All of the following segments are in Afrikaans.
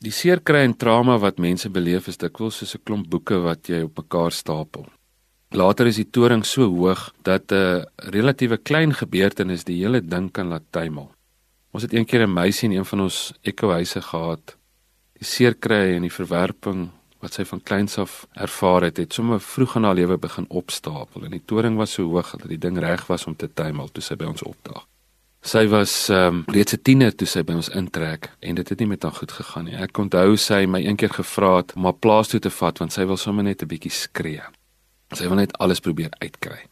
Die seerkry en trauma wat mense beleef is dikwels soos 'n klomp boeke wat jy op mekaar stapel. Later is die toring so hoog dat 'n relatiewe klein gebeurtenis die hele ding kan laat tuimel. Ons het eendag 'n meisie in een van ons ekohuise gehad. Die seerkry en die verwerping wat sy van kleins af ervaar het, het sommer vroeg in haar lewe begin opstapel en die toring was so hoog dat die ding reg was om te tuimel toe sy by ons opdaag. Sy was ehm um, reeds 'n tiener toe sy by ons intrek en dit het nie met haar goed gegaan nie. Ek onthou sy my eendag gevra het om haar plaas toe te vat want sy wil sommer net 'n bietjie skree. Sy wil net alles probeer uitkry.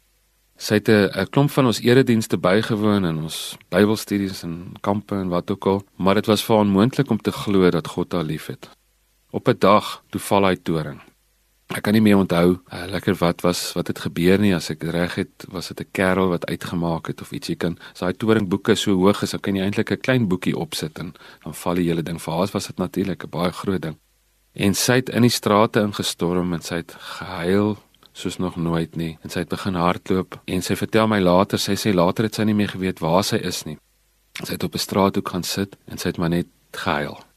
Sy het 'n klomp van ons eredienste bygewoon en ons Bybelstudies en kampe en wat ook al, maar dit was vir haar onmoontlik om te glo dat God haar liefhet. Op 'n dag toe val hy toring. Ek kan nie meer onthou uh, lekker wat was wat het gebeur nie. As ek reg het was dit 'n kerel wat uitgemaak het of iets jy kan. As daai toringboeke so hoog is dan kan jy eintlik 'n klein boekie opsit en dan val die hele ding. Vir haar was dit natuurlik 'n baie groot ding. En sy het in die strate ingestorm en sy het gehuil soos nog nooit nie. En sy het begin hardloop en sy vertel my later sy sê later het sy nie meer geweet waar sy is nie. Sy het op 'n straathoek gaan sit en sy het maar net gehuil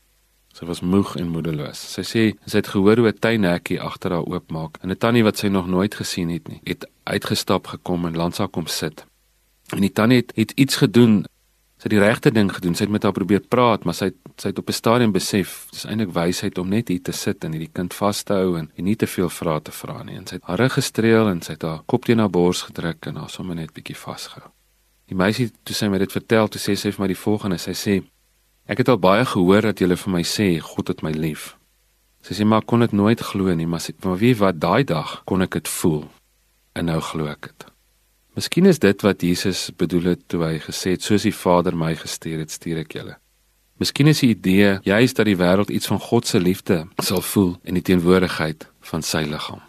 Sy was moeg en moedeloos. Sy sê sy het gehoor hoe 'n tuinhekkie agter haar oopmaak en 'n tannie wat sy nog nooit gesien het nie, het uitgestap gekom en langs haar kom sit. En die tannie het, het iets gedoen. Sy het die regte ding gedoen. Sy het met haar probeer praat, maar sy het, sy het op 'n stadium besef dis eintlik wysheid om net hier te sit en hierdie kind vas te hou en, en nie te veel vrae te vra nie. En sy het haar rug gestreel en sy het haar kop teen haar bors gedruk en haar sommer net bietjie vasgehou. Die meisie toe sy my dit vertel, toe sê sy vir my die volgende. Sy sê Ek het al baie gehoor dat julle vir my sê God het my lief. Sy sê maar kon dit nooit glo nie, maar, maar wie wat daai dag kon ek dit voel. En nou glo ek dit. Miskien is dit wat Jesus bedoel het toe hy gesê het soos die Vader my gestuur het, stuur ek julle. Miskien is die idee juist dat die wêreld iets van God se liefde sal voel in die teenwoordigheid van sy liggaam.